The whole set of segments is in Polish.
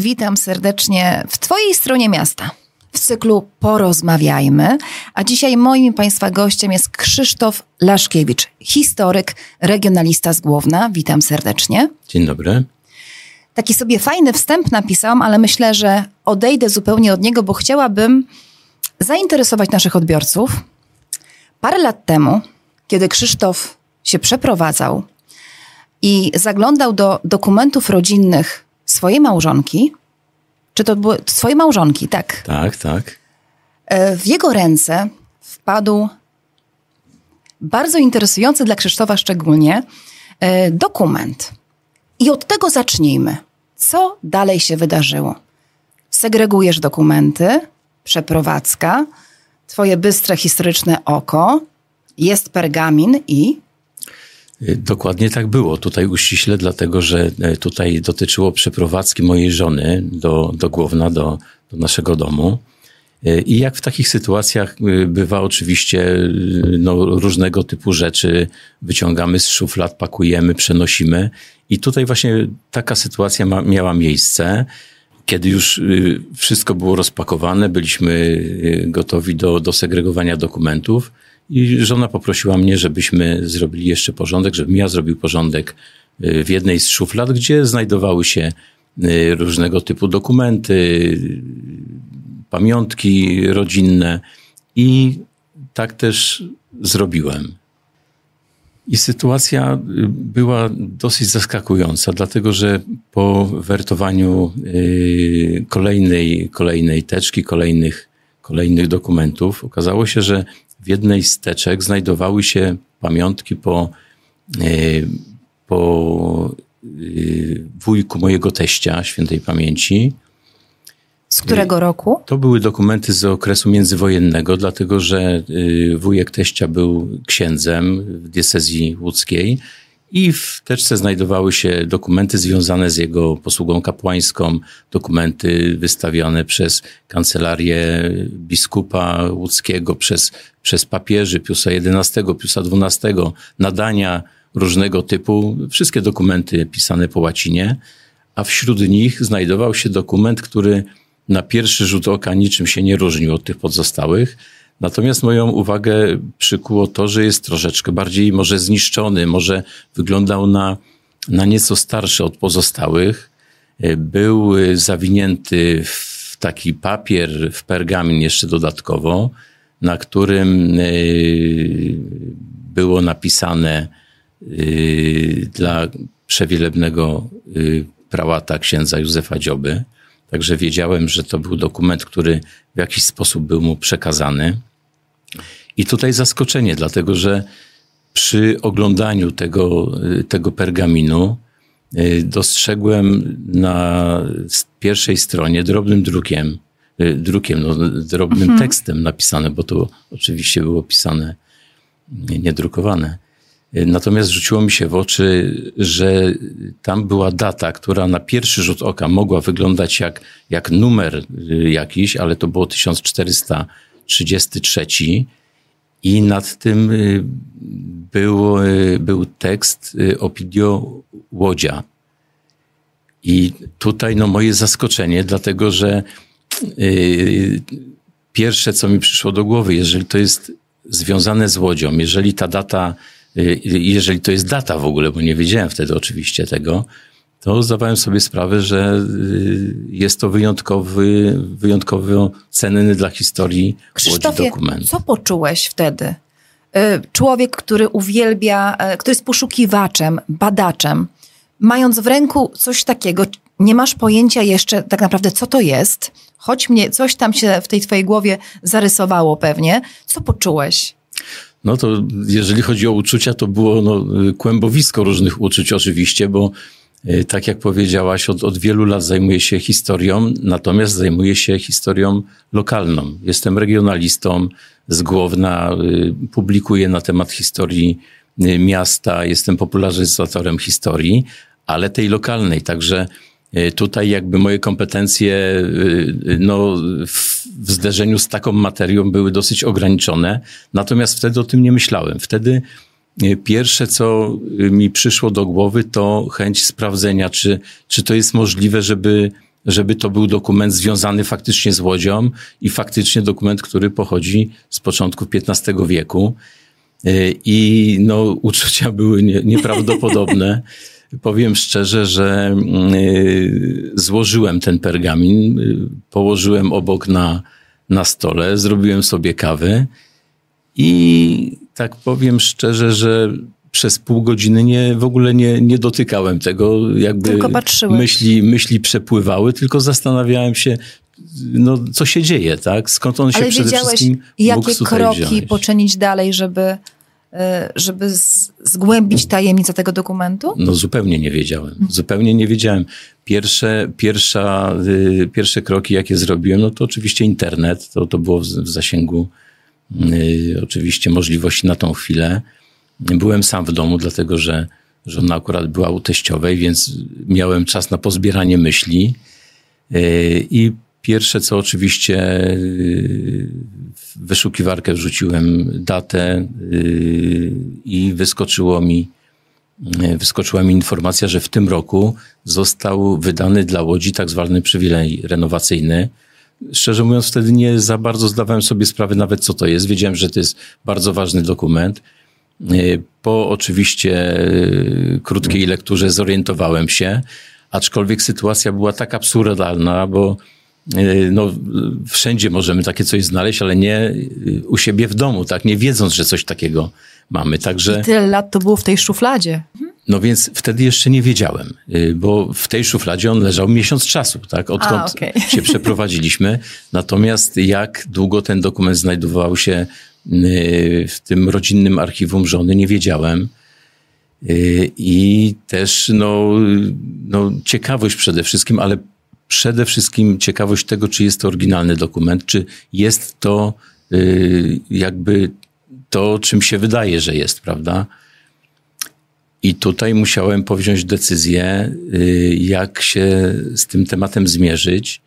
Witam serdecznie w Twojej stronie miasta. W cyklu Porozmawiajmy, a dzisiaj moim Państwa gościem jest Krzysztof Laszkiewicz, historyk, regionalista z Głowna. Witam serdecznie. Dzień dobry. Taki sobie fajny wstęp napisałam, ale myślę, że odejdę zupełnie od niego, bo chciałabym zainteresować naszych odbiorców. Parę lat temu, kiedy Krzysztof się przeprowadzał i zaglądał do dokumentów rodzinnych swojej małżonki, czy to były swojej małżonki, tak? Tak, tak. E, w jego ręce wpadł bardzo interesujący dla Krzysztofa szczególnie e, dokument. I od tego zacznijmy. Co dalej się wydarzyło? Segregujesz dokumenty, przeprowadzka, twoje bystre historyczne oko, jest pergamin i dokładnie tak było. Tutaj uściśle, dlatego że e, tutaj dotyczyło przeprowadzki mojej żony do, do Głowna, do, do naszego domu. Y, I jak w takich sytuacjach y, bywa oczywiście no, różnego typu rzeczy wyciągamy z szuflad, pakujemy, przenosimy. I tutaj właśnie taka sytuacja ma, miała miejsce. Kiedy już wszystko było rozpakowane, byliśmy gotowi do, do segregowania dokumentów, i żona poprosiła mnie, żebyśmy zrobili jeszcze porządek, żebym ja zrobił porządek y, w jednej z szuflad, gdzie znajdowały się y, różnego typu dokumenty, pamiątki rodzinne i tak też zrobiłem. I sytuacja y, była dosyć zaskakująca, dlatego że po wertowaniu kolejnej, kolejnej teczki, kolejnych, kolejnych dokumentów, okazało się, że w jednej z teczek znajdowały się pamiątki po, e, po e, wujku mojego teścia, świętej pamięci. Z którego e, roku? To były dokumenty z okresu międzywojennego, dlatego że wujek teścia był księdzem w diecezji łódzkiej i w teczce znajdowały się dokumenty związane z jego posługą kapłańską, dokumenty wystawione przez kancelarię biskupa łódzkiego, przez, przez papieży Piusa XI, Piusa XII, nadania różnego typu, wszystkie dokumenty pisane po łacinie, a wśród nich znajdował się dokument, który na pierwszy rzut oka niczym się nie różnił od tych pozostałych, Natomiast moją uwagę przykuło to, że jest troszeczkę bardziej może zniszczony, może wyglądał na, na nieco starszy od pozostałych. Był zawinięty w taki papier, w pergamin jeszcze dodatkowo, na którym e, było napisane e, dla przewielebnego e, prałata księdza Józefa Dzioby. Także wiedziałem, że to był dokument, który w jakiś sposób był mu przekazany. I tutaj zaskoczenie, dlatego że przy oglądaniu tego, tego pergaminu y, dostrzegłem na pierwszej stronie drobnym drukiem, y, drukiem, no, drobnym mhm. tekstem napisane, bo to oczywiście było pisane, niedrukowane. Y, natomiast rzuciło mi się w oczy, że tam była data, która na pierwszy rzut oka mogła wyglądać jak, jak numer jakiś, ale to było 1433 i nad tym y, był, y, był tekst y, Opidio Łodzia. I tutaj no, moje zaskoczenie, dlatego że yy, pierwsze, co mi przyszło do głowy, jeżeli to jest związane z Łodzią, jeżeli ta data, yy, jeżeli to jest data w ogóle, bo nie wiedziałem wtedy oczywiście tego, to zdawałem sobie sprawę, że y, jest to wyjątkowy, wyjątkowo cenny dla historii Krzysztofie, Łodzi dokument. co poczułeś wtedy? Y, człowiek, który uwielbia, y, który jest poszukiwaczem, badaczem, mając w ręku coś takiego, nie masz pojęcia jeszcze tak naprawdę, co to jest, choć mnie coś tam się w tej twojej głowie zarysowało pewnie. Co poczułeś? No to jeżeli chodzi o uczucia, to było no, kłębowisko różnych uczuć oczywiście, bo tak jak powiedziałaś, od, od wielu lat zajmuję się historią, natomiast zajmuję się historią lokalną. Jestem regionalistą z Głowna, y, publikuję na temat historii y, miasta, jestem popularyzatorem historii, ale tej lokalnej. Także y, tutaj jakby moje kompetencje no, w, w zderzeniu z taką materią były dosyć ograniczone. Natomiast wtedy o tym nie myślałem. Wtedy Pierwsze, co mi przyszło do głowy, to chęć sprawdzenia, czy, czy to jest możliwe, żeby żeby to był dokument związany faktycznie z Łodzią i faktycznie dokument, który pochodzi z początku XV wieku. Y, I no, uczucia były nie, nieprawdopodobne. Powiem szczerze, że y, złożyłem ten pergamin, y, położyłem obok na, na stole, zrobiłem sobie kawy i tak powiem szczerze, że przez pół godziny nie, w ogóle nie, nie dotykałem tego, jakby myśli, myśli przepływały, tylko zastanawiałem się, no, co się dzieje, tak? Skąd on się Ale przede wszystkim jakie kroki poczynić dalej, żeby, y, żeby zgłębić tajemnicę tego dokumentu? No zupełnie nie wiedziałem. Zupełnie nie wiedziałem. Pierwsze, pierwsza, y, pierwsze kroki, jakie zrobiłem, no to oczywiście internet. To, to było w, w zasięgu oczywiście możliwości na tą chwilę. Byłem sam w domu, dlatego że żona akurat była u teściowej, więc miałem czas na pozbieranie myśli. Y, I pierwsze co oczywiście y, w wyszukiwarkę wrzuciłem datę y, i wyskoczyło mi, wyskoczyła mi informacja, że w tym roku został wydany dla Łodzi tak zwany przywilej renowacyjny. Szczerze mówiąc, wtedy nie za bardzo zdawałem sobie sprawę nawet, co to jest. Wiedziałem, że to jest bardzo ważny dokument. Po oczywiście krótkiej lekturze zorientowałem się, aczkolwiek sytuacja była tak absurdalna, bo no, wszędzie możemy takie coś znaleźć, ale nie u siebie w domu, tak? Nie wiedząc, że coś takiego mamy. Także. I tyle lat to było w tej szufladzie. No więc wtedy jeszcze nie wiedziałem, bo w tej szufladzie on leżał miesiąc czasu, tak? Odkąd A, okay. się przeprowadziliśmy. Natomiast jak długo ten dokument znajdował się w tym rodzinnym archiwum żony, nie wiedziałem. I też no, no, ciekawość przede wszystkim, ale przede wszystkim ciekawość tego, czy jest to oryginalny dokument, czy jest to jakby to, czym się wydaje, że jest, prawda? I tutaj musiałem powziąć decyzję, jak się z tym tematem zmierzyć.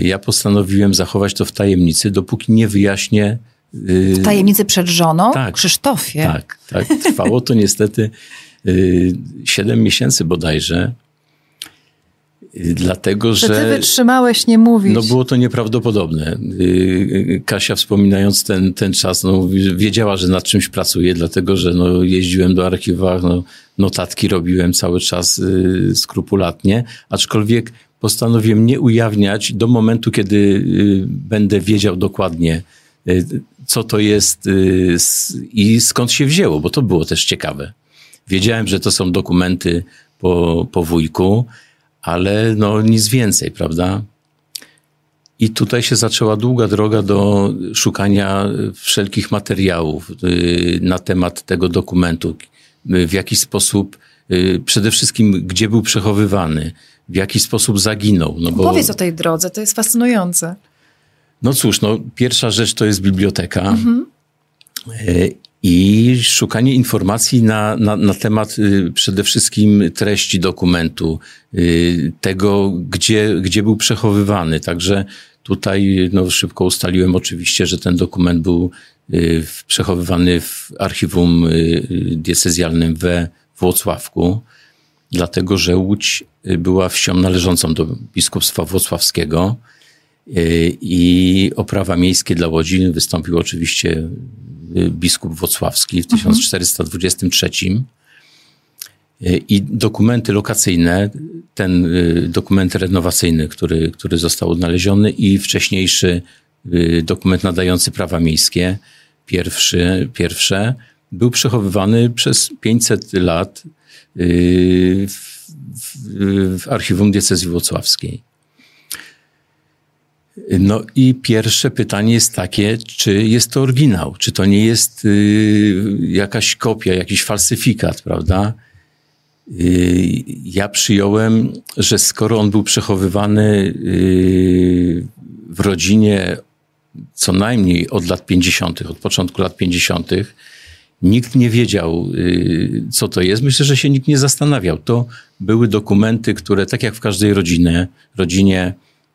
Ja postanowiłem zachować to w tajemnicy, dopóki nie wyjaśnię. W tajemnicy przed żoną? Tak. Krzysztofie. Tak, tak. Trwało to niestety siedem miesięcy bodajże. Dlatego, że. Że ty wytrzymałeś nie mówić. No było to nieprawdopodobne. Kasia wspominając ten, ten czas, no, wiedziała, że nad czymś pracuję, dlatego że no, jeździłem do archiwa, no, notatki robiłem cały czas y, skrupulatnie, aczkolwiek postanowiłem nie ujawniać do momentu, kiedy y, będę wiedział dokładnie, y, co to jest y, i skąd się wzięło, bo to było też ciekawe. Wiedziałem, że to są dokumenty po, po wujku, ale no nic więcej, prawda? I tutaj się zaczęła długa droga do szukania wszelkich materiałów na temat tego dokumentu, w jaki sposób, przede wszystkim gdzie był przechowywany, w jaki sposób zaginął. No bo... Powiedz o tej drodze, to jest fascynujące. No cóż, no, pierwsza rzecz to jest biblioteka. Mhm. I szukanie informacji na, na, na temat y, przede wszystkim treści dokumentu, y, tego, gdzie, gdzie był przechowywany. Także tutaj no, szybko ustaliłem oczywiście, że ten dokument był y, przechowywany w archiwum diecezjalnym we Włocławku, dlatego że Łódź była wsią należącą do biskupstwa włocławskiego i o prawa miejskie dla Łodzi wystąpił oczywiście biskup włocławski w 1423. I dokumenty lokacyjne, ten dokument renowacyjny, który, który został odnaleziony i wcześniejszy dokument nadający prawa miejskie, pierwszy, pierwsze, był przechowywany przez 500 lat w, w, w archiwum diecezji włocławskiej. No i pierwsze pytanie jest takie, czy jest to oryginał, czy to nie jest y, jakaś kopia, jakiś falsyfikat, prawda? Y, ja przyjąłem, że skoro on był przechowywany y, w rodzinie co najmniej od lat 50., od początku lat 50., nikt nie wiedział, y, co to jest. Myślę, że się nikt nie zastanawiał. To były dokumenty, które tak jak w każdej rodzinie, rodzinie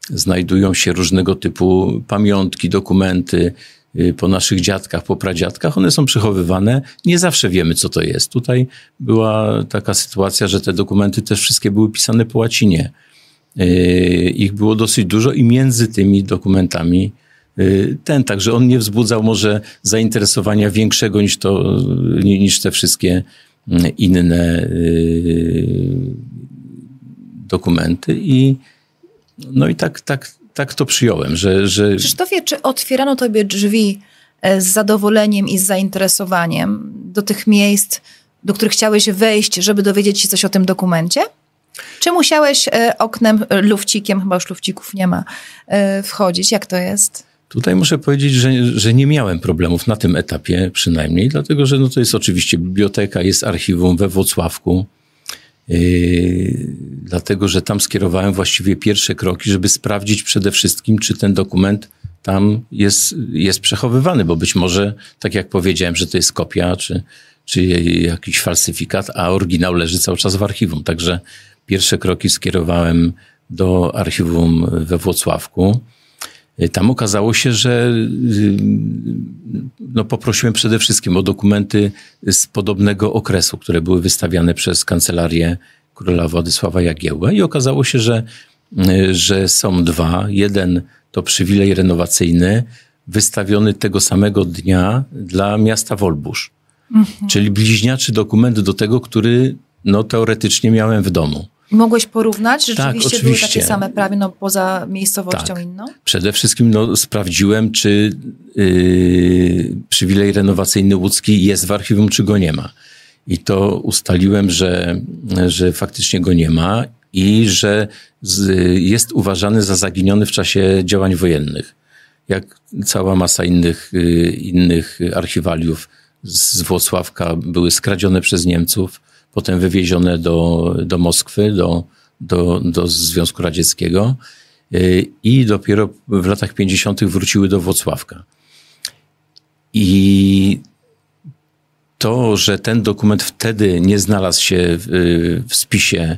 znajdują się różnego typu pamiątki, dokumenty y, po naszych dziadkach, po pradziadkach. One są przechowywane. Nie zawsze wiemy, co to jest. Tutaj była taka sytuacja, że te dokumenty też wszystkie były pisane po łacinie. Ich było dosyć dużo i między tymi dokumentami ten, także on nie wzbudzał może zainteresowania większego niż to, niż te wszystkie inne dokumenty i no i tak, tak, tak to przyjąłem, że... że... Krzysztofie, czy otwierano tobie drzwi e, z zadowoleniem i z zainteresowaniem do tych miejsc, do których chciałeś wejść, żeby dowiedzieć się coś o tym dokumencie? Czy musiałeś e, oknem, e, lufcikiem, chyba już lufcików nie ma, wchodzić? Jak to jest? Tutaj muszę powiedzieć, że, że nie miałem problemów na tym etapie przynajmniej, dlatego że no to jest oczywiście biblioteka, jest archiwum we Włocławku. Yy, dlatego, że tam skierowałem właściwie pierwsze kroki, żeby sprawdzić przede wszystkim, czy ten dokument tam jest, jest przechowywany, bo być może, tak jak powiedziałem, że to jest kopia, czy, czy jakiś falsyfikat, a oryginał leży cały czas w archiwum. Także pierwsze kroki skierowałem do archiwum we Włocławku. Y, tam okazało się, że y, no, poprosiłem przede wszystkim o dokumenty z podobnego okresu, które były wystawiane przez kancelarię króla Władysława Jagiełłę i okazało się, że, y, że są dwa. Jeden to przywilej renowacyjny wystawiony tego samego dnia dla miasta Wolbusz. Mhm. Czyli bliźniaczy dokument do tego, który no, teoretycznie miałem w domu. Mogłeś porównać? Rzeczywiście tak, były takie same prawie, no poza miejscowością tak. inną? Przede wszystkim no, sprawdziłem, czy yy, przywilej renowacyjny łódzki jest w archiwum, czy go nie ma. I to ustaliłem, że, że faktycznie go nie ma i że z, jest uważany za zaginiony w czasie działań wojennych. Jak cała masa innych, yy, innych archiwaliów z Włocławka były skradzione przez Niemców potem wywiezione do, do Moskwy, do, do, do Związku Radzieckiego y, i dopiero w latach 50. wróciły do Włocławka. I to, że ten dokument wtedy nie znalazł się w, w spisie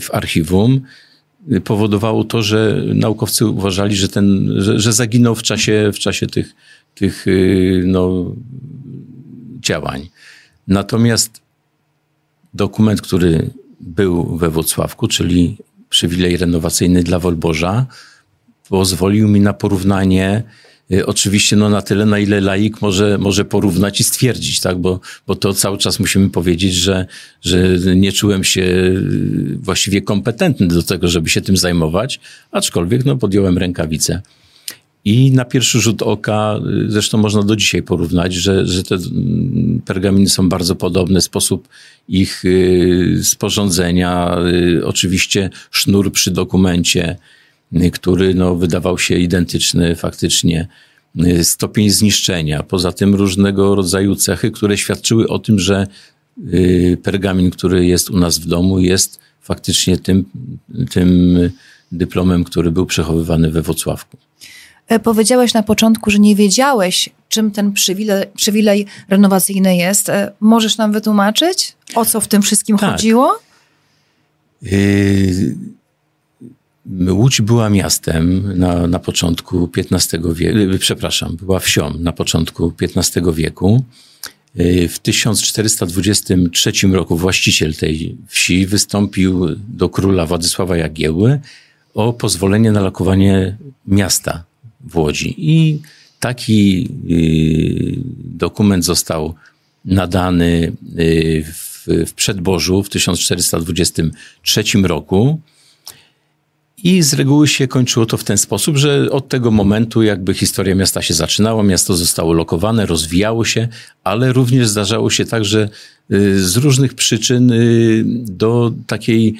w archiwum, powodowało to, że naukowcy uważali, że, ten, że, że zaginął w czasie, w czasie tych, tych y, no, działań. Natomiast dokument, który był we Włocławku, czyli przywilej renowacyjny dla Wolborza, pozwolił mi na porównanie y, Oczywiście no na tyle, na ile laik może, może porównać i stwierdzić, tak? bo, bo to cały czas musimy powiedzieć, że, że nie czułem się y, właściwie kompetentny do tego, żeby się tym zajmować, aczkolwiek no, podjąłem rękawice. I na pierwszy rzut oka, y, zresztą można do dzisiaj porównać, że, że te mm, pergaminy są bardzo podobne, sposób ich y, sporządzenia, y, oczywiście sznur przy dokumencie, który no, wydawał się identyczny faktycznie, stopień zniszczenia, poza tym różnego rodzaju cechy, które świadczyły o tym, że pergamin, który jest u nas w domu, jest faktycznie tym, tym dyplomem, który był przechowywany we Wrocławku. E, powiedziałeś na początku, że nie wiedziałeś, czym ten przywilej, przywilej renowacyjny jest. E, możesz nam wytłumaczyć, o co w tym wszystkim tak. chodziło? Yy, Łódź była miastem na, na początku XV wieku, przepraszam, była wsią na początku XV wieku. W 1423 roku właściciel tej wsi wystąpił do króla Władysława Jagieły o pozwolenie na lokowanie miasta w Łodzi. I taki y, dokument został nadany y, w, w przedbożu w 1423 roku. I z reguły się kończyło to w ten sposób, że od tego momentu jakby historia miasta się zaczynała, miasto zostało lokowane, rozwijało się, ale również zdarzało się tak, że y, z różnych przyczyn do takiej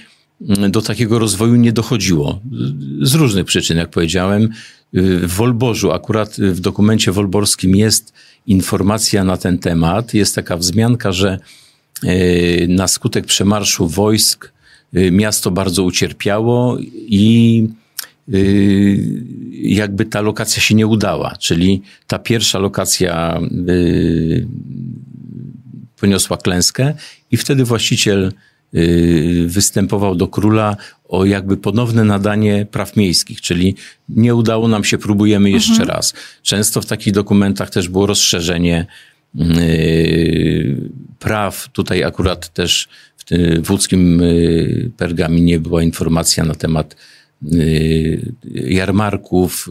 do takiego rozwoju nie dochodziło. Z różnych przyczyn, jak powiedziałem. W Wolborzu, akurat w dokumencie wolborskim jest informacja na ten temat. Jest taka wzmianka, że e, na skutek przemarszu wojsk e, miasto bardzo ucierpiało i e, jakby ta lokacja się nie udała. Czyli ta pierwsza lokacja poniosła klęskę i wtedy właściciel występował do króla o jakby ponowne nadanie praw miejskich, czyli nie udało nam się, próbujemy jeszcze mhm. raz. Często w takich dokumentach też było rozszerzenie y, praw. Tutaj akurat też w tym wódzkim pergaminie była informacja na temat jarmarków,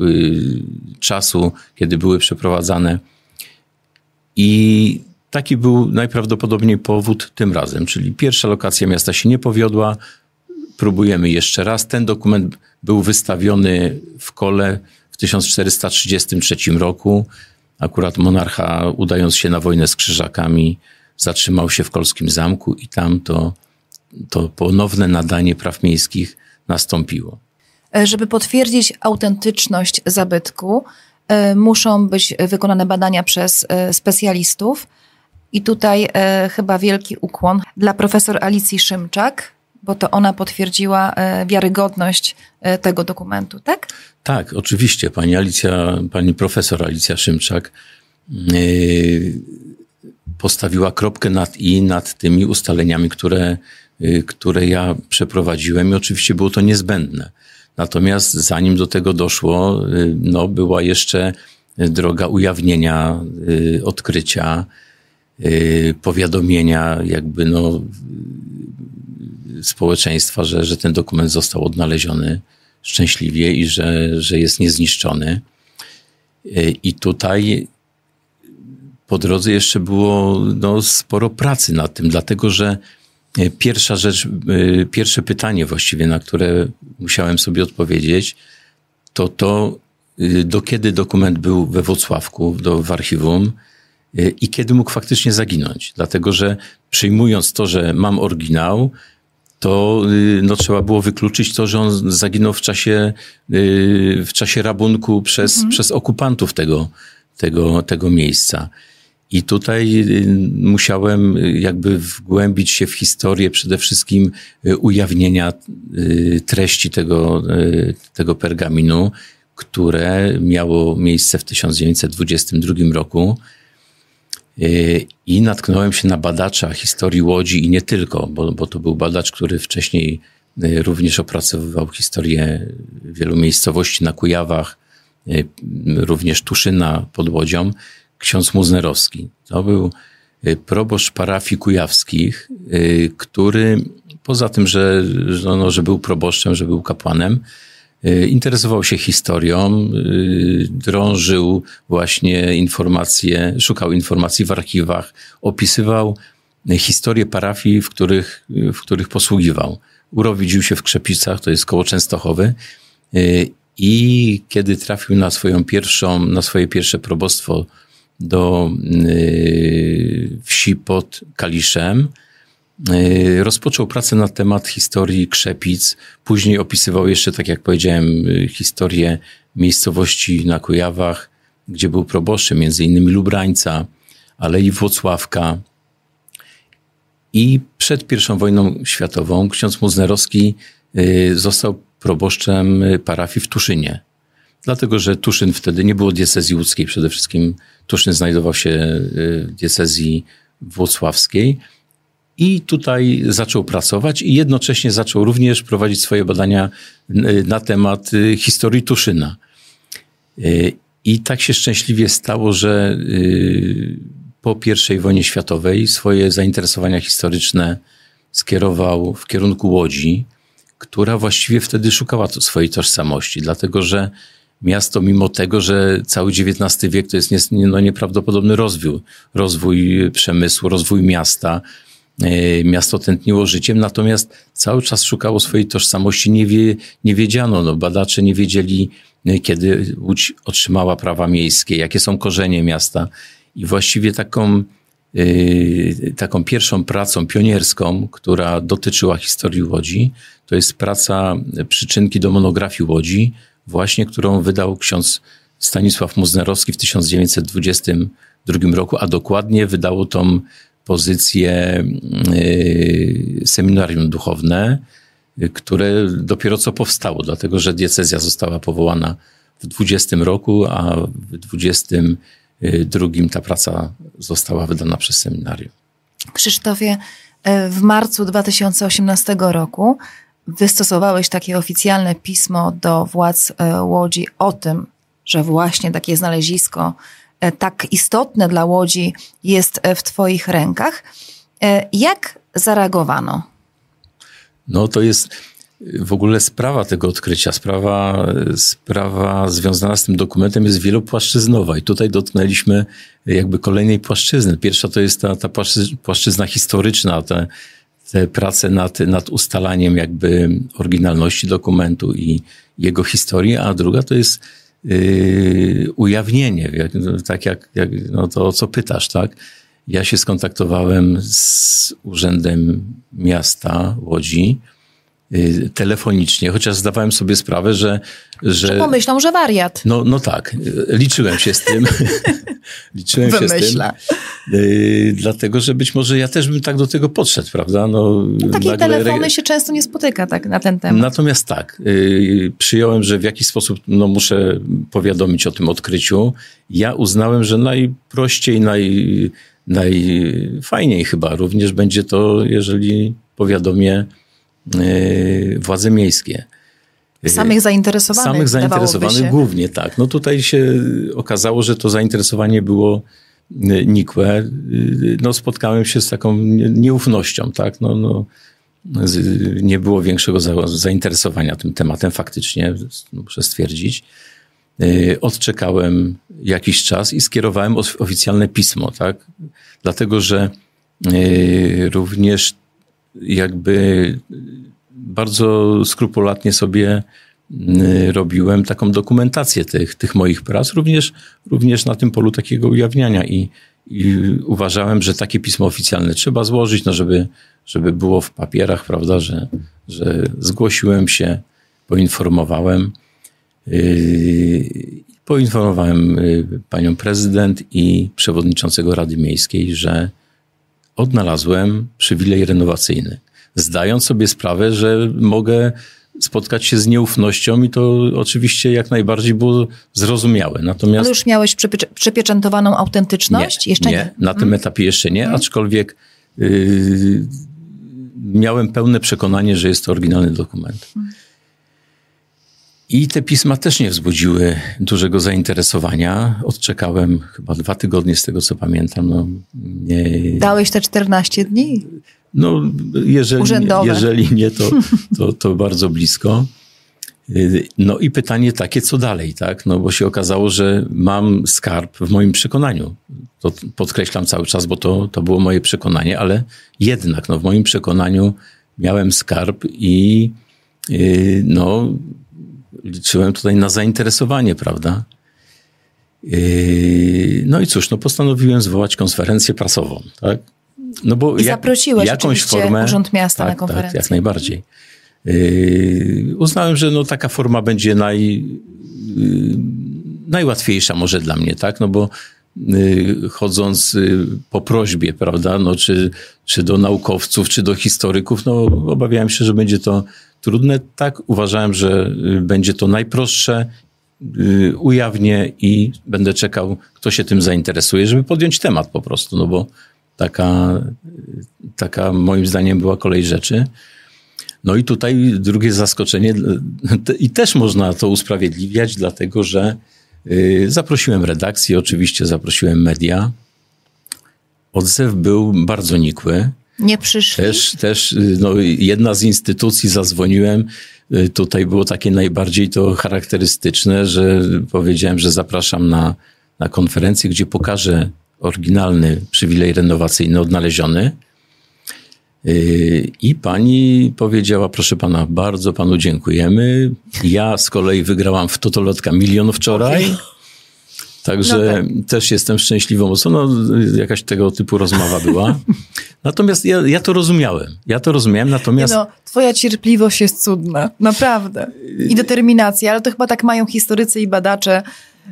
czasu, kiedy były przeprowadzane. I taki był najprawdopodobniej powód tym razem, czyli pierwsza lokacja miasta się nie powiodła, próbujemy jeszcze raz. Ten dokument był wystawiony w kole w 1433 roku. Akurat monarcha, udając się na wojnę z krzyżakami, zatrzymał się w Kolskim Zamku i tam to, to ponowne nadanie praw miejskich nastąpiło. E, żeby potwierdzić autentyczność zabytku, e, muszą być wykonane badania przez e, specjalistów. I tutaj chyba wielki ukłon dla profesor Alicji Szymczak, bo to ona potwierdziła wiarygodność tego dokumentu, tak? Tak, oczywiście. Pani Alicja, pani profesor Alicja Szymczak postawiła kropkę nad i nad tymi ustaleniami, które, które ja przeprowadziłem i oczywiście było to niezbędne. Natomiast zanim do tego doszło, no, była jeszcze droga ujawnienia odkrycia, powiadomienia jakby no, społeczeństwa, że, że ten dokument został odnaleziony szczęśliwie i że, że jest niezniszczony. I tutaj po drodze jeszcze było no, sporo pracy nad tym, dlatego że E, pierwsza rzecz, pierwsze pytanie właściwie, na które musiałem sobie odpowiedzieć, to to, do kiedy dokument był we Wrocławku, do, w archiwum i kiedy mógł faktycznie zaginąć. Dlatego, że przyjmując to, że mam oryginał, to no, trzeba było wykluczyć to, że on zaginął w czasie, w czasie rabunku przez, mhm. przez okupantów tego, tego, tego miejsca. I tutaj y, musiałem y, jakby wgłębić się w historię przede wszystkim y, ujawnienia treści tego, tego pergaminu, które miało miejsce w 1922 roku. I natknąłem się na badacza historii Łodzi i nie tylko, bo, bo to był badacz, który wcześniej również opracowywał historię wielu miejscowości na Kujawach, również Tuszyna pod Łodzią ksiądz Muznerowski. To był y, proboszcz parafii kujawskich, y, który poza tym, że, no, że był proboszczem, że był kapłanem, y, interesował się historią, drążył właśnie informacje, szukał informacji w archiwach, opisywał historię parafii, w których, w których posługiwał. Urodził się w Krzepicach, to jest koło Częstochowy. I kiedy trafił na swoją pierwszą, na swoje pierwsze probostwo do y, wsi pod Kaliszem. Y, rozpoczął pracę na temat historii Krzepic. Później opisywał jeszcze, tak jak powiedziałem, y, historię miejscowości na Kujawach, gdzie był proboszczem, między innymi Lubrańca, ale i Włocławka. I przed I wojną światową ksiądz Muznerowski został proboszczem parafii w Tuszynie dlatego że Tuszyn wtedy nie było diecezji łódzkiej, przede wszystkim Tuszyn znajdował się w diecezji włocławskiej. I tutaj zaczął pracować i jednocześnie zaczął również prowadzić swoje badania y, na temat y, historii Tuszyna. I tak się szczęśliwie stało, że po I wojnie światowej swoje zainteresowania historyczne skierował w kierunku Łodzi, która właściwie wtedy szukała swojej tożsamości, dlatego że miasto, mimo tego, że cały XIX wiek to jest no, nieprawdopodobny rozwój, rozwój przemysłu, rozwój miasta. E, miasto tętniło życiem, natomiast cały czas szukało swojej tożsamości. Nie, wie, nie wiedziano, no, badacze nie wiedzieli, e, kiedy Łódź otrzymała prawa miejskie, jakie są korzenie miasta. I właściwie taką, yy, taką pierwszą pracą pionierską, która dotyczyła historii Łodzi, to jest praca przyczynki do monografii Łodzi, właśnie którą wydał ksiądz Stanisław Muznerowski w 1922 roku, a dokładnie wydało tą pozycję yy, seminarium duchowne, które dopiero co powstało, dlatego że diecezja została powołana w 20 roku, a w 22 ta praca została wydana przez seminarium. Krzysztofie, e, w marcu 2018 roku wystosowałeś takie oficjalne pismo do władz e, Łodzi o tym, że właśnie takie znalezisko tak istotne dla Łodzi jest e, w Twoich rękach. E, jak zareagowano? No to jest w ogóle sprawa tego odkrycia, sprawa, sprawa związana z tym dokumentem jest wielopłaszczyznowa i tutaj dotknęliśmy jakby kolejnej płaszczyzny. Pierwsza to jest ta, ta płaszczyzna historyczna, te, te prace nad, nad ustalaniem jakby oryginalności dokumentu i jego historii, a druga to jest yy, ujawnienie, tak jak, jak no to o co pytasz, tak? Ja się skontaktowałem z Urzędem Miasta Łodzi, telefonicznie, chociaż zdawałem sobie sprawę, że... Że, że pomyślą, że wariat. No, no tak, liczyłem się z tym. liczyłem Wymyśla. się z tym. Yy, dlatego, że być może ja też bym tak do tego podszedł, prawda? No, no takie telefony się często nie spotyka tak na ten temat. Natomiast tak, yy, przyjąłem, że w jakiś sposób no, muszę powiadomić o tym odkryciu. Ja uznałem, że najprościej, naj, najfajniej chyba również będzie to, jeżeli powiadomię władze miejskie. Samych zainteresowanych. Samych zainteresowanych głównie, tak. No tutaj się okazało, że to zainteresowanie było e, nikłe. No spotkałem się z taką nieufnością, tak. No, no, nie było większego zainteresowania tym tematem faktycznie, muszę stwierdzić. Odczekałem jakiś czas i skierowałem oficjalne pismo, tak. Dlatego, że również jakby bardzo skrupulatnie sobie mm, robiłem taką dokumentację tych, tych moich prac, również, również na tym polu takiego ujawniania i, i uważałem, że takie pismo oficjalne trzeba złożyć, no żeby, żeby było w papierach, prawda, że, że zgłosiłem się, poinformowałem. Yy, poinformowałem yy, panią prezydent i przewodniczącego Rady Miejskiej, że odnalazłem przywilej renowacyjny, zdając sobie sprawę, że mogę spotkać się z nieufnością i to oczywiście jak najbardziej było zrozumiałe. Natomiast... Ale już miałeś przypie przypieczętowaną autentyczność? Nie, jeszcze nie, nie. na tym hmm. etapie jeszcze nie, hmm. aczkolwiek yy, miałem pełne przekonanie, że jest to oryginalny dokument. Hmm. I te pisma też nie wzbudziły dużego zainteresowania. Odczekałem chyba dwa tygodnie z tego, co pamiętam. No, nie... Dałeś te 14 dni? No, jeżeli, jeżeli nie, to, to, to bardzo blisko. No i pytanie takie, co dalej, tak? No bo się okazało, że mam skarb w moim przekonaniu. To podkreślam cały czas, bo to, to było moje przekonanie, ale jednak no, w moim przekonaniu miałem skarb i yy, no, liczyłem tutaj na zainteresowanie, prawda? Yy, no i cóż, no postanowiłem zwołać konferencję prasową, tak? No bo I jak, zaprosiłeś jakąś formę, Urząd Miasta tak, na konferencję. Tak, jak najbardziej. Yy, uznałem, że no taka forma będzie naj, yy, najłatwiejsza może dla mnie, tak? No bo yy, chodząc yy, po prośbie, prawda, no czy, czy do naukowców, czy do historyków, no obawiałem się, że będzie to trudne. Tak, uważałem, że y, będzie to najprostsze, y, ujawnię i będę czekał, kto się tym zainteresuje, żeby podjąć temat po prostu, no bo taka, taka moim zdaniem była kolej rzeczy. No i tutaj drugie zaskoczenie, i też można to usprawiedliwiać, dlatego że y, zaprosiłem redakcję, oczywiście zaprosiłem media. Odzew był bardzo nikły. Nie przyszli? Też, też no, jedna z instytucji zadzwoniłem. Y, tutaj było takie najbardziej to charakterystyczne, że powiedziałem, że zapraszam na, na konferencję, gdzie pokażę oryginalny przywilej renowacyjny odnaleziony. Y, I pani powiedziała, proszę pana, bardzo panu dziękujemy. Ja z kolei wygrałam w Totolotka milion wczoraj. Także no tak. też jestem szczęśliwą osobą. No, jakaś tego typu rozmowa była. Natomiast ja, ja to rozumiałem. Ja to rozumiałem, natomiast... no, twoja cierpliwość jest cudna. Naprawdę. I determinacja. Ale to chyba tak mają historycy i badacze,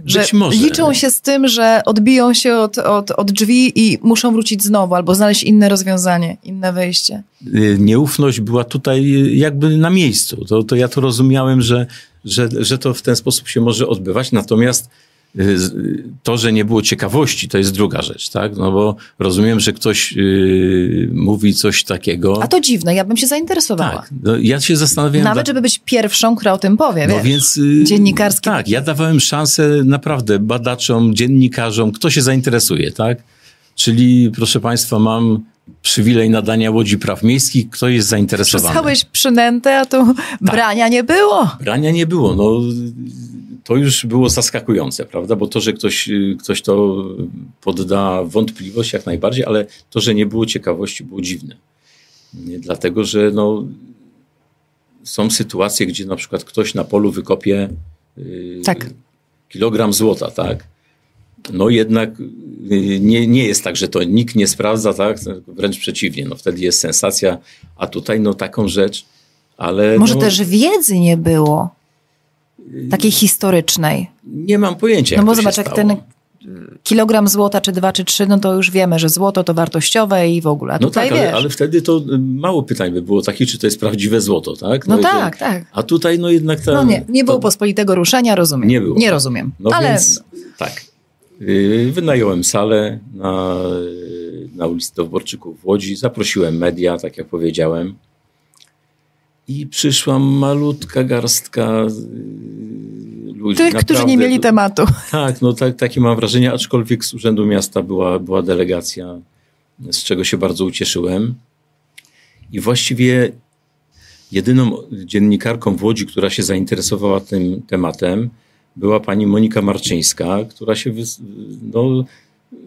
że liczą się z tym, że odbiją się od, od, od drzwi i muszą wrócić znowu albo znaleźć inne rozwiązanie, inne wejście. Y, nieufność była tutaj jakby na miejscu. To, to ja to rozumiałem, że, że, że to w ten sposób się może odbywać. Natomiast to, że nie było ciekawości, to jest druga rzecz, tak? No bo rozumiem, że ktoś yy, mówi coś takiego. A to dziwne, ja bym się zainteresowała. Tak, no ja się zastanawiałem. Nawet, dla... żeby być pierwszą, która o tym powie, no wiesz? więc yy, dziennikarskie. Tak, ja dawałem szansę naprawdę badaczom, dziennikarzom, kto się zainteresuje, tak? Czyli, proszę Państwa, mam przywilej nadania łodzi praw miejskich, kto jest zainteresowany. Przestałeś przynętę, a tu tak. brania nie było. Brania nie było. No, to już było zaskakujące, prawda? Bo to, że ktoś, ktoś to podda wątpliwość jak najbardziej, ale to, że nie było ciekawości, było dziwne. Dlatego, że no, są sytuacje, gdzie na przykład ktoś na polu wykopie tak. kilogram złota, tak? No jednak nie, nie jest tak, że to nikt nie sprawdza, tak? Wręcz przeciwnie, no wtedy jest sensacja, a tutaj no taką rzecz, ale... Może no, też wiedzy nie było, takiej historycznej. Nie mam pojęcia, No bo zobacz, jak ten kilogram złota, czy dwa, czy trzy, no to już wiemy, że złoto to wartościowe i w ogóle. A no tak, ale, ale, wtedy to mało pytań by było takich, czy to jest prawdziwe złoto, tak? No, No, tak, że, tak. A tutaj no jednak. No nie, nie było to, pospolitego ruszenia, rozumiem. Nie było. Nie rozumiem. No ale więc tak. Yy, Wynająłem salę na, na ulicy Dowborczyków w Łodzi. Zaprosiłem media, tak jak powiedziałem. I przyszła malutka garstka yy, ludzi. tych, którzy nie mieli tematu. Tak, no tak, takie mam wrażenie, aczkolwiek z Urzędu Miasta była, była delegacja, z czego się bardzo ucieszyłem. I właściwie jedyną dziennikarką w Łodzi, która się zainteresowała tym tematem, była pani Monika Marczyńska, która się wy, no,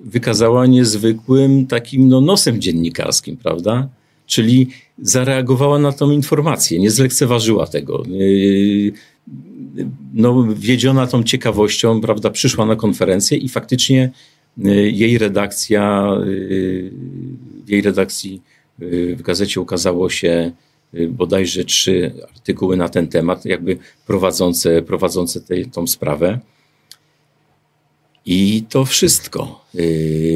wykazała niezwykłym takim no, nosem dziennikarskim, prawda? Czyli zareagowała na tą informację, nie zlekceważyła tego. No, wiedziona tą ciekawością, prawda, przyszła na konferencję i faktycznie jej redakcja, w jej redakcji w gazecie ukazało się bodajże trzy artykuły na ten temat, jakby prowadzące, prowadzące tą sprawę. I to wszystko.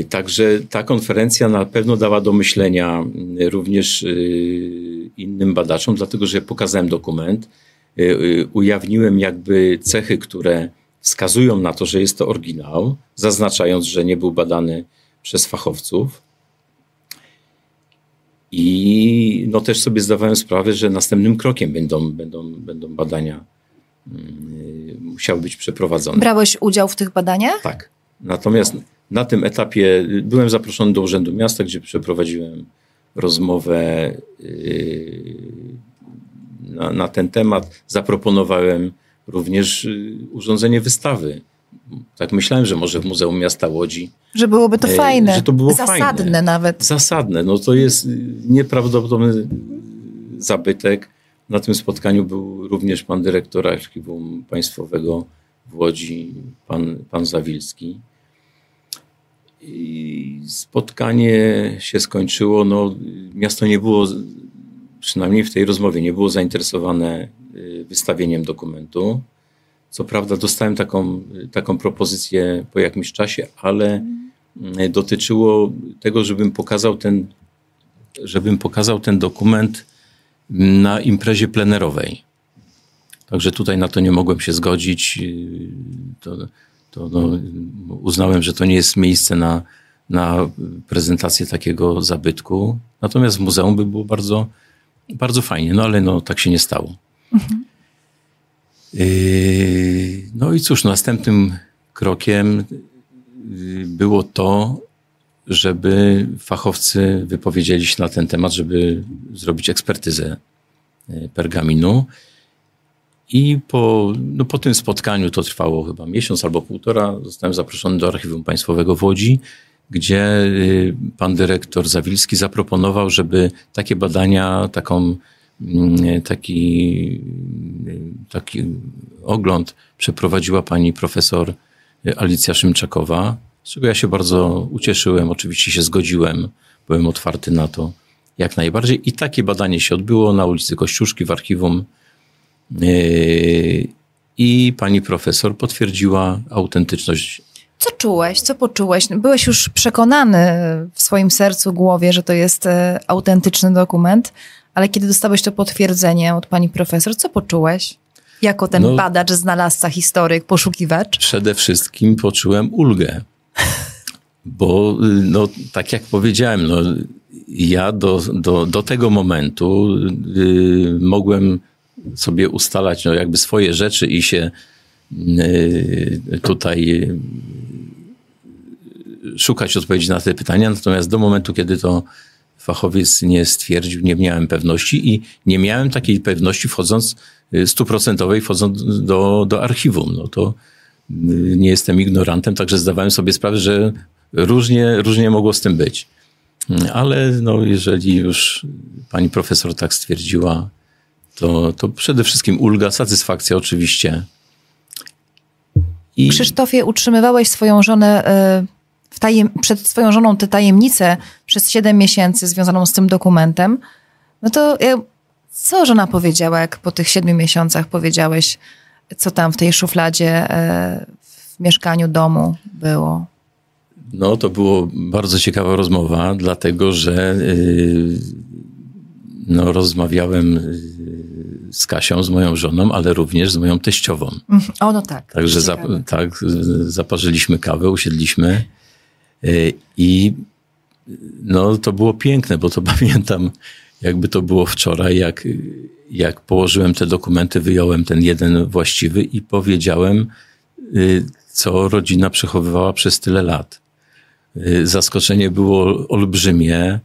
Także ta konferencja na pewno dała do myślenia również innym badaczom, dlatego że pokazałem dokument, ujawniłem jakby cechy, które wskazują na to, że jest to oryginał, zaznaczając, że nie był badany przez fachowców. I no też sobie zdawałem sprawę, że następnym krokiem będą, będą, będą badania musiały być przeprowadzone. Brałeś udział w tych badaniach? Tak. Natomiast na tym etapie byłem zaproszony do Urzędu Miasta, gdzie przeprowadziłem rozmowę na, na ten temat. Zaproponowałem również urządzenie wystawy. Tak myślałem, że może w Muzeum Miasta Łodzi. Że byłoby to fajne. Że to było Zasadne fajne. nawet. Zasadne. No to jest nieprawdopodobny zabytek. Na tym spotkaniu był również pan dyrektor Archiwum Państwowego w Łodzi, pan, pan Zawilski. I spotkanie się skończyło. No, miasto nie było, przynajmniej w tej rozmowie, nie było zainteresowane wystawieniem dokumentu. Co prawda dostałem taką, taką propozycję po jakimś czasie, ale dotyczyło tego, żebym pokazał ten, żebym pokazał ten dokument na imprezie plenerowej. Także tutaj na to nie mogłem się zgodzić. To, to no, uznałem, że to nie jest miejsce na, na prezentację takiego zabytku. Natomiast w muzeum by było bardzo, bardzo fajnie, no ale no, tak się nie stało. Mhm. No i cóż, następnym krokiem było to, żeby fachowcy wypowiedzieli się na ten temat, żeby zrobić ekspertyzę pergaminu. I po, no po tym spotkaniu, to trwało chyba miesiąc albo półtora, zostałem zaproszony do Archiwum Państwowego w Łodzi, gdzie pan dyrektor Zawilski zaproponował, żeby takie badania, taką, taki, taki ogląd przeprowadziła pani profesor Alicja Szymczakowa, z czego ja się bardzo ucieszyłem. Oczywiście się zgodziłem, byłem otwarty na to jak najbardziej. I takie badanie się odbyło na ulicy Kościuszki w archiwum. I pani profesor potwierdziła autentyczność. Co czułeś, co poczułeś? Byłeś już przekonany w swoim sercu, głowie, że to jest autentyczny dokument, ale kiedy dostałeś to potwierdzenie od pani profesor, co poczułeś? Jako ten no, badacz, znalazca, historyk, poszukiwacz? Przede wszystkim poczułem ulgę. Bo, no, tak jak powiedziałem, no, ja do, do, do tego momentu y, mogłem sobie ustalać no, jakby swoje rzeczy i się y, tutaj y, szukać odpowiedzi na te pytania. Natomiast do momentu, kiedy to fachowiec nie stwierdził, nie miałem pewności i nie miałem takiej pewności wchodząc y, stuprocentowej, wchodząc do, do archiwum. No to nie jestem ignorantem, także zdawałem sobie sprawę, że różnie, różnie mogło z tym być. Ale no, jeżeli już pani profesor tak stwierdziła, to, to przede wszystkim ulga, satysfakcja oczywiście. I... Krzysztofie, utrzymywałeś swoją żonę y, tajem, przed swoją żoną tę tajemnicę przez 7 miesięcy związaną z tym dokumentem. No to co żona powiedziała, jak po tych 7 miesiącach powiedziałeś, co tam w tej szufladzie y, w mieszkaniu domu było? No, to było bardzo ciekawa rozmowa, dlatego że yy, no, rozmawiałem z Kasią, z moją żoną, ale również z moją teściową. Mhm. O, no tak. Także za, tak, zaparzyliśmy kawę, usiedliśmy yy, i no, to było piękne, bo to pamiętam, jakby to było wczoraj, jak, jak położyłem te dokumenty, wyjąłem ten jeden właściwy i powiedziałem, yy, co rodzina przechowywała przez tyle lat. Y, zaskoczenie było olbrzymie.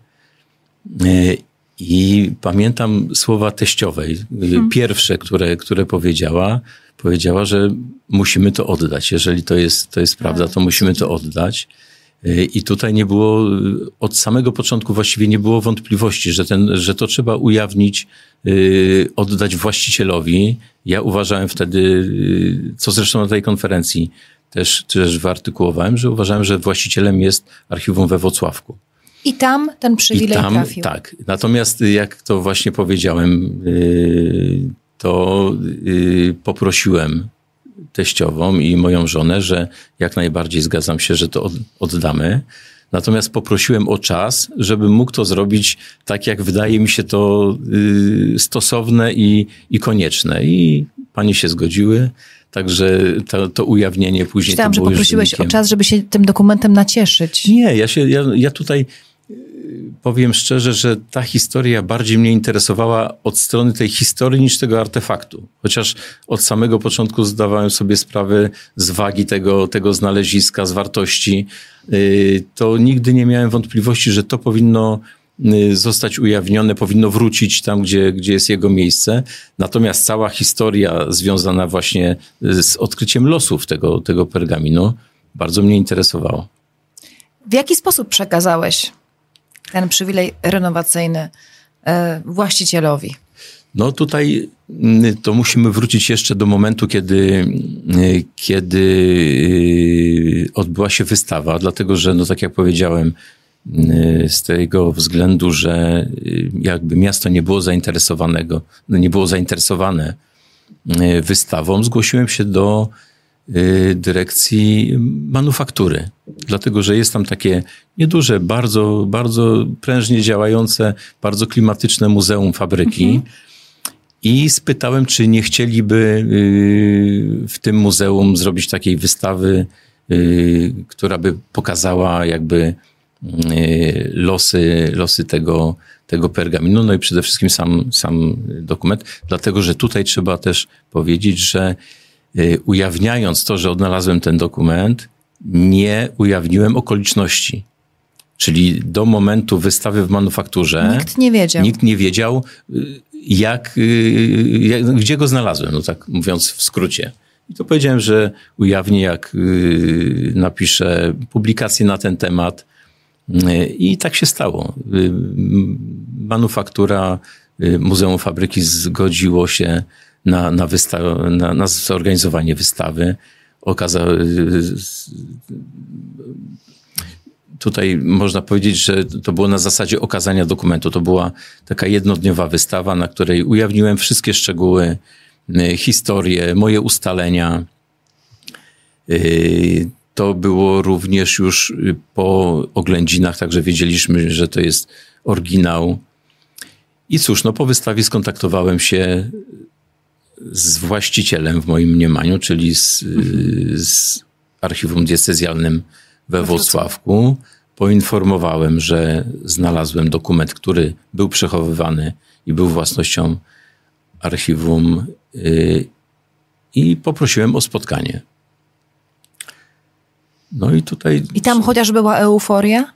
Y, I pamiętam słowa teściowej, y, hmm. pierwsze, które, które powiedziała, powiedziała, że musimy to oddać. Jeżeli to jest, to jest prawda, to musimy to oddać. I tutaj nie było, od samego początku właściwie nie było wątpliwości, że, ten, że to trzeba ujawnić, oddać właścicielowi. Ja uważałem wtedy, co zresztą na tej konferencji też, też wyartykułowałem, że uważałem, że właścicielem jest archiwum we Włocławku. I tam ten przywilej I tam, trafił. Tak. Natomiast jak to właśnie powiedziałem, y, to y, poprosiłem teściową i moją żonę, że jak najbardziej zgadzam się, że to oddamy. Natomiast poprosiłem o czas, żebym mógł to zrobić tak, jak wydaje mi się to y, stosowne i, i konieczne. I panie się zgodziły. Także to, to ujawnienie później Myślałam, to że poprosiłeś o czas, żeby się tym dokumentem nacieszyć. Nie, ja, się, ja, ja tutaj powiem szczerze, że ta historia bardziej mnie interesowała od strony tej historii niż tego artefaktu. Chociaż od samego początku zdawałem sobie sprawę z wagi tego, tego znaleziska, z wartości, y, to nigdy nie miałem wątpliwości, że to powinno Y, zostać ujawnione, powinno wrócić tam, gdzie, gdzie jest jego miejsce. Natomiast cała historia związana właśnie z odkryciem losów tego, tego pergaminu bardzo mnie interesowała. W jaki sposób przekazałeś ten przywilej renowacyjny e, właścicielowi? No tutaj y, to musimy wrócić jeszcze do momentu, kiedy, y, kiedy odbyła się wystawa, dlatego że, no tak jak powiedziałem, Y, z tego względu, że y, jakby miasto nie było zainteresowanego, nie było zainteresowane y, wystawą, zgłosiłem się do dyrekcji manufaktury. Dlatego, że jest tam takie nieduże, bardzo, bardzo prężnie działające, bardzo klimatyczne muzeum fabryki. Mhm. I spytałem, czy nie chcieliby w tym muzeum zrobić takiej wystawy, która by pokazała jakby Y, losy, losy tego, tego pergaminu, no i przede wszystkim sam, sam dokument, dlatego że tutaj trzeba też powiedzieć, że y, ujawniając to, że odnalazłem ten dokument, nie ujawniłem okoliczności. Czyli do momentu wystawy w manufakturze. Nikt nie wiedział. Nikt nie wiedział, y, jak, jak gdzie go znalazłem, no tak mówiąc w skrócie. I to powiedziałem, że ujawnię, jak napiszę publikację na ten temat, i tak się stało. Manufaktura y, Muzeum Fabryki zgodziło się na, na, wysta- na, na zorganizowanie wystawy. Okaza- tutaj można powiedzieć, że to było na zasadzie okazania dokumentu. To była taka jednodniowa wystawa, na której ujawniłem wszystkie szczegóły, y, historię, moje ustalenia. Y, to było również już y, po oględzinach, także wiedzieliśmy, że to jest oryginał. I cóż, no po wystawie skontaktowałem się z właścicielem w moim mniemaniu, czyli z, y, z archiwum diecezjalnym we Włocławku. Poinformowałem, że znalazłem dokument, który był przechowywany i był własnością archiwum y, i poprosiłem o spotkanie. No i tutaj. I tam chociaż była euforia?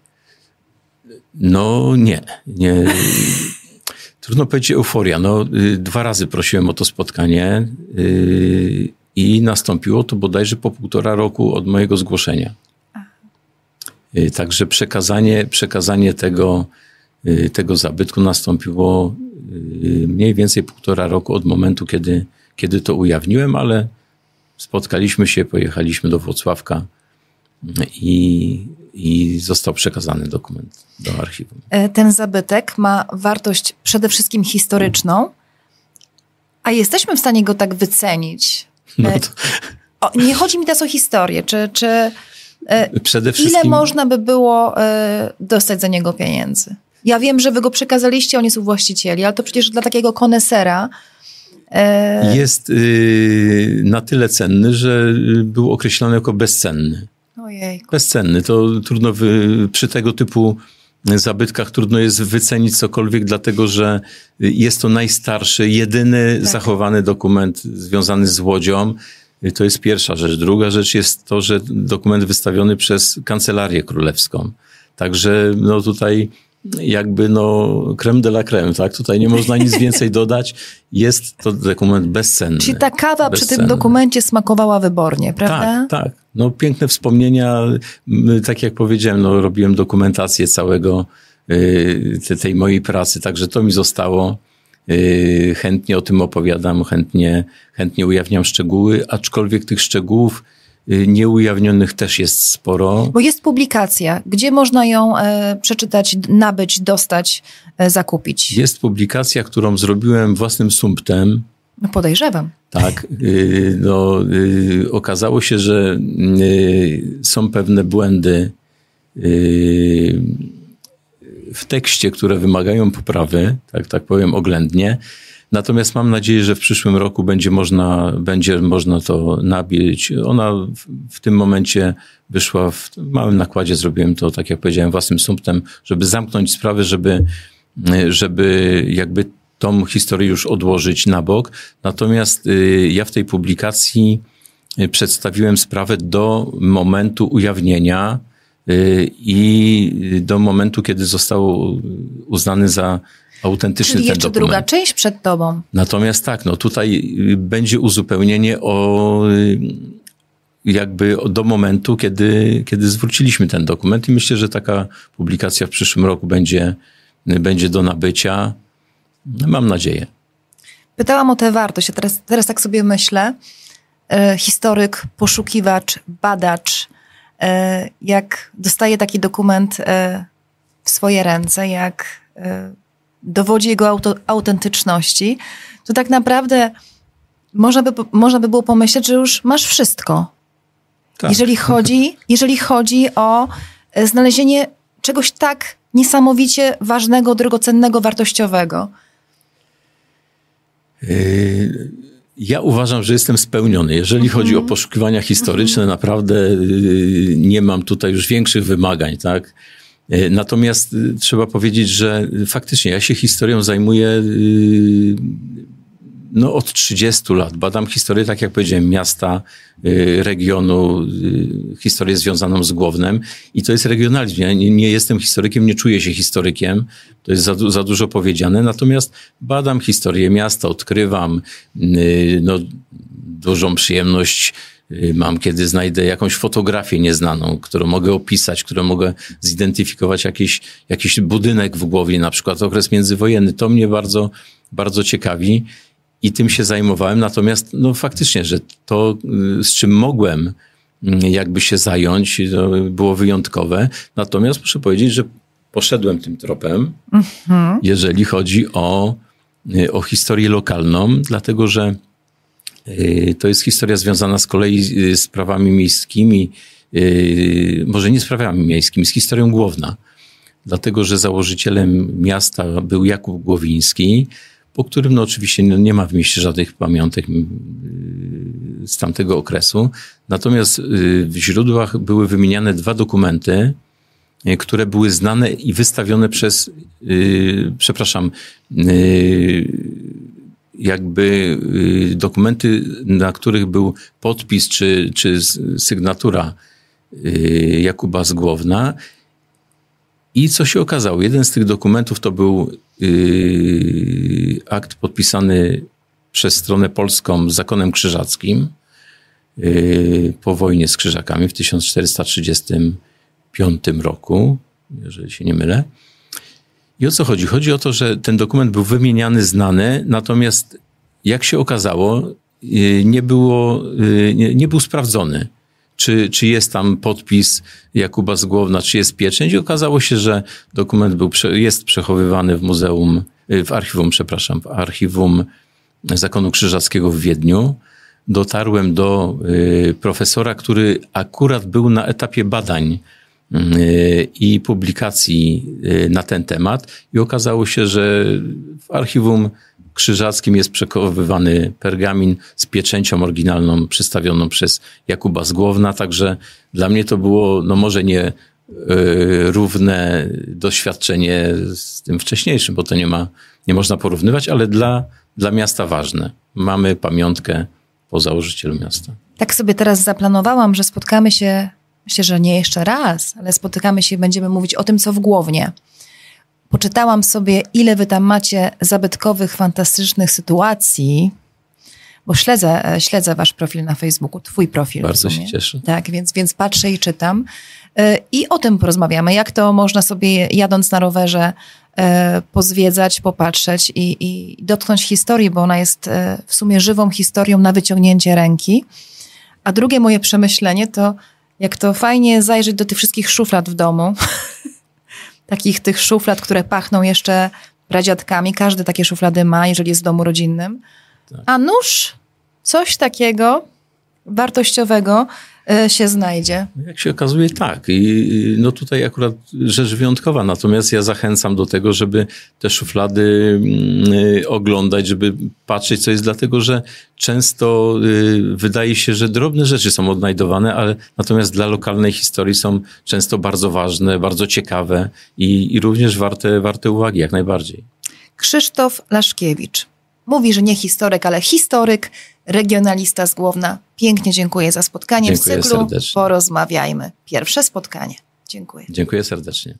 No nie, nie. Trudno powiedzieć euforia. No, y, dwa razy prosiłem o to spotkanie y, i nastąpiło to bodajże po półtora roku od mojego zgłoszenia. Y, także przekazanie, przekazanie tego, tego zabytku nastąpiło mniej więcej półtora roku od momentu, kiedy, kiedy to ujawniłem, ale spotkaliśmy się, pojechaliśmy do Włocławka i, i został przekazany dokument do archiwum. E, ten zabytek ma wartość przede wszystkim historyczną, a jesteśmy w stanie go tak wycenić. No e, to... o, nie chodzi mi teraz o historię, czy, czy e, wszystkim... ile można by było dostać za niego pieniędzy? Ja wiem, że wy go przekazaliście, on jest u właścicieli, ale to przecież dla takiego konesera jest y, na tyle cenny, że był określony jako bezcenny. Ojejku. Bezcenny. To trudno wy, przy tego typu zabytkach trudno jest wycenić cokolwiek, dlatego że jest to najstarszy, jedyny tak. zachowany dokument związany z łodzią. To jest pierwsza rzecz. Druga rzecz jest to, że dokument wystawiony przez Kancelarię Królewską. Także no tutaj jakby no creme de la creme, tak? Tutaj nie można nic więcej dodać. Jest to dokument bezcenny. Czyli ta kawa bezcenny. przy tym dokumencie smakowała wybornie, prawda? Tak, tak. No piękne wspomnienia. Tak jak powiedziałem, no robiłem dokumentację całego y, tej mojej pracy, także to mi zostało. Y, chętnie o tym opowiadam, chętnie, chętnie ujawniam szczegóły, aczkolwiek tych szczegółów nieujawnionych też jest sporo. Bo jest publikacja. Gdzie można ją e, przeczytać, nabyć, dostać, e, zakupić? Jest publikacja, którą zrobiłem własnym sumptem. No podejrzewam. Tak. Y, no, y, okazało się, że y, są pewne błędy y, w tekście, które wymagają poprawy, tak, tak powiem oględnie. Natomiast mam nadzieję, że w przyszłym roku będzie można, będzie można to nabić. Ona w, w tym momencie wyszła w małym nakładzie, zrobiłem to, tak jak powiedziałem, własnym sumptem, żeby zamknąć sprawę, żeby, żeby jakby tą historię już odłożyć na bok. Natomiast y, ja w tej publikacji y, przedstawiłem sprawę do momentu ujawnienia y, i do momentu, kiedy został uznany za autentyczny Czyli ten jeszcze dokument. druga część przed tobą. Natomiast tak, no tutaj y, będzie uzupełnienie o y, jakby do momentu, kiedy, kiedy zwróciliśmy ten dokument i myślę, że taka publikacja w przyszłym roku będzie, y, będzie do nabycia. Mam nadzieję. Pytałam o tę wartość, a teraz, teraz tak sobie myślę. E, historyk, poszukiwacz, badacz, e, jak dostaje taki dokument e, w swoje ręce, jak e, dowodzi jego auto, autentyczności, to tak naprawdę można by, można by było pomyśleć, że już masz wszystko. Tak. Jeżeli, chodzi, jeżeli chodzi o e, znalezienie czegoś tak niesamowicie ważnego, drogocennego, wartościowego. Yy, ja uważam, że jestem spełniony. Jeżeli chodzi o mhm. poszukiwania historyczne, naprawdę yy, nie mam tutaj już większych wymagań, tak? E, natomiast y, trzeba powiedzieć, że faktycznie ja się historią zajmuję y, no, od 30 lat. Badam historię, tak jak powiedziałem, miasta, y, regionu, historię związaną z Głownem i to jest regionalizm. Ja nie, nie jestem historykiem, nie czuję się historykiem, to jest za, za dużo powiedziane, natomiast badam historię miasta, odkrywam no, dużą przyjemność Y, mam, kiedy znajdę jakąś fotografię nieznaną, którą mogę opisać, którą mogę zidentyfikować jakiś, jakiś budynek w głowie, na przykład okres międzywojenny. To mnie bardzo, bardzo ciekawi i tym się zajmowałem. Natomiast no faktycznie, że to, y, z czym mogłem mm, jakby się zająć, było wyjątkowe. Natomiast muszę powiedzieć, że poszedłem tym tropem, mhm. jeżeli chodzi o, y, o historię lokalną, dlatego że Y, to jest historia związana z kolei z sprawami miejskimi, y, może nie sprawami miejskimi, z historią Głowna. Dlatego, że założycielem miasta był Jakub Głowiński, po którym no oczywiście no nie ma w mieście żadnych pamiątek y, z tamtego okresu. Natomiast w źródłach były wymieniane dwa dokumenty, które były znane i wystawione przez, przepraszam, jakby y, dokumenty, na których był podpis czy, czy sygnatura y, Jakuba Zgłowna I co się okazało? Jeden z tych dokumentów to był yy, akt podpisany przez stronę polską z zakonem krzyżackim po wojnie z krzyżakami w 1435 roku, jeżeli się nie mylę. I o co chodzi? Chodzi o to, że ten dokument był wymieniany, znany, natomiast jak się okazało, yy, nie, było, yy, nie, nie był sprawdzony czy, czy jest tam podpis Jakuba z Głowna, czy jest pieczęć. I okazało się, że dokument był, jest przechowywany w muzeum, w archiwum, przepraszam, w archiwum Zakonu Krzyżackiego w Wiedniu. Dotarłem do y, profesora, który akurat był na etapie badań y, i publikacji y, na ten temat i okazało się, że w archiwum krzyżackim jest przechowywany pergamin z pieczęcią oryginalną przystawioną przez Jakuba Zgłowna, także dla mnie to było, no może nie y, równe doświadczenie z tym wcześniejszym, bo to nie ma, nie można porównywać, ale dla, dla miasta ważne. Mamy pamiątkę po założycielu miasta. Tak sobie teraz zaplanowałam, że spotkamy się, myślę, że nie jeszcze raz, ale spotykamy się i będziemy mówić o tym, co w Głownie. Poczytałam sobie, ile wy tam macie zabytkowych, fantastycznych sytuacji, bo śledzę, e, śledzę wasz profil na Facebooku, twój profil. Bardzo się cieszę. Tak, więc, więc patrzę i czytam. E, I o tym porozmawiamy, jak to można sobie jadąc na rowerze e, pozwiedzać, popatrzeć i, i dotknąć historii, bo ona jest w sumie żywą historią na wyciągnięcie ręki. A drugie moje przemyślenie to, jak to fajnie zajrzeć do tych wszystkich szuflad w domu takich tych szuflad, które pachną jeszcze pradziadkami. Każdy takie szuflady ma, jeżeli jest w domu rodzinnym. Tak. A nóż, coś takiego wartościowego się znajdzie. Jak się okazuje, tak. I no tutaj akurat rzecz wyjątkowa. Natomiast ja zachęcam do tego, żeby te szuflady mm, oglądać, żeby patrzeć, co jest, dlatego że często y, wydaje się, że drobne rzeczy są odnajdowane, ale natomiast dla lokalnej historii są często bardzo ważne, bardzo ciekawe i, i również warte, warte uwagi, jak najbardziej. Krzysztof Laszkiewicz. Mówi, że nie historyk, ale historyk, regionalista z Głowna. Pięknie dziękuję za spotkanie dziękuję w cyklu serdecznie. Porozmawiajmy. Pierwsze spotkanie. Dziękuję. Dziękuję serdecznie.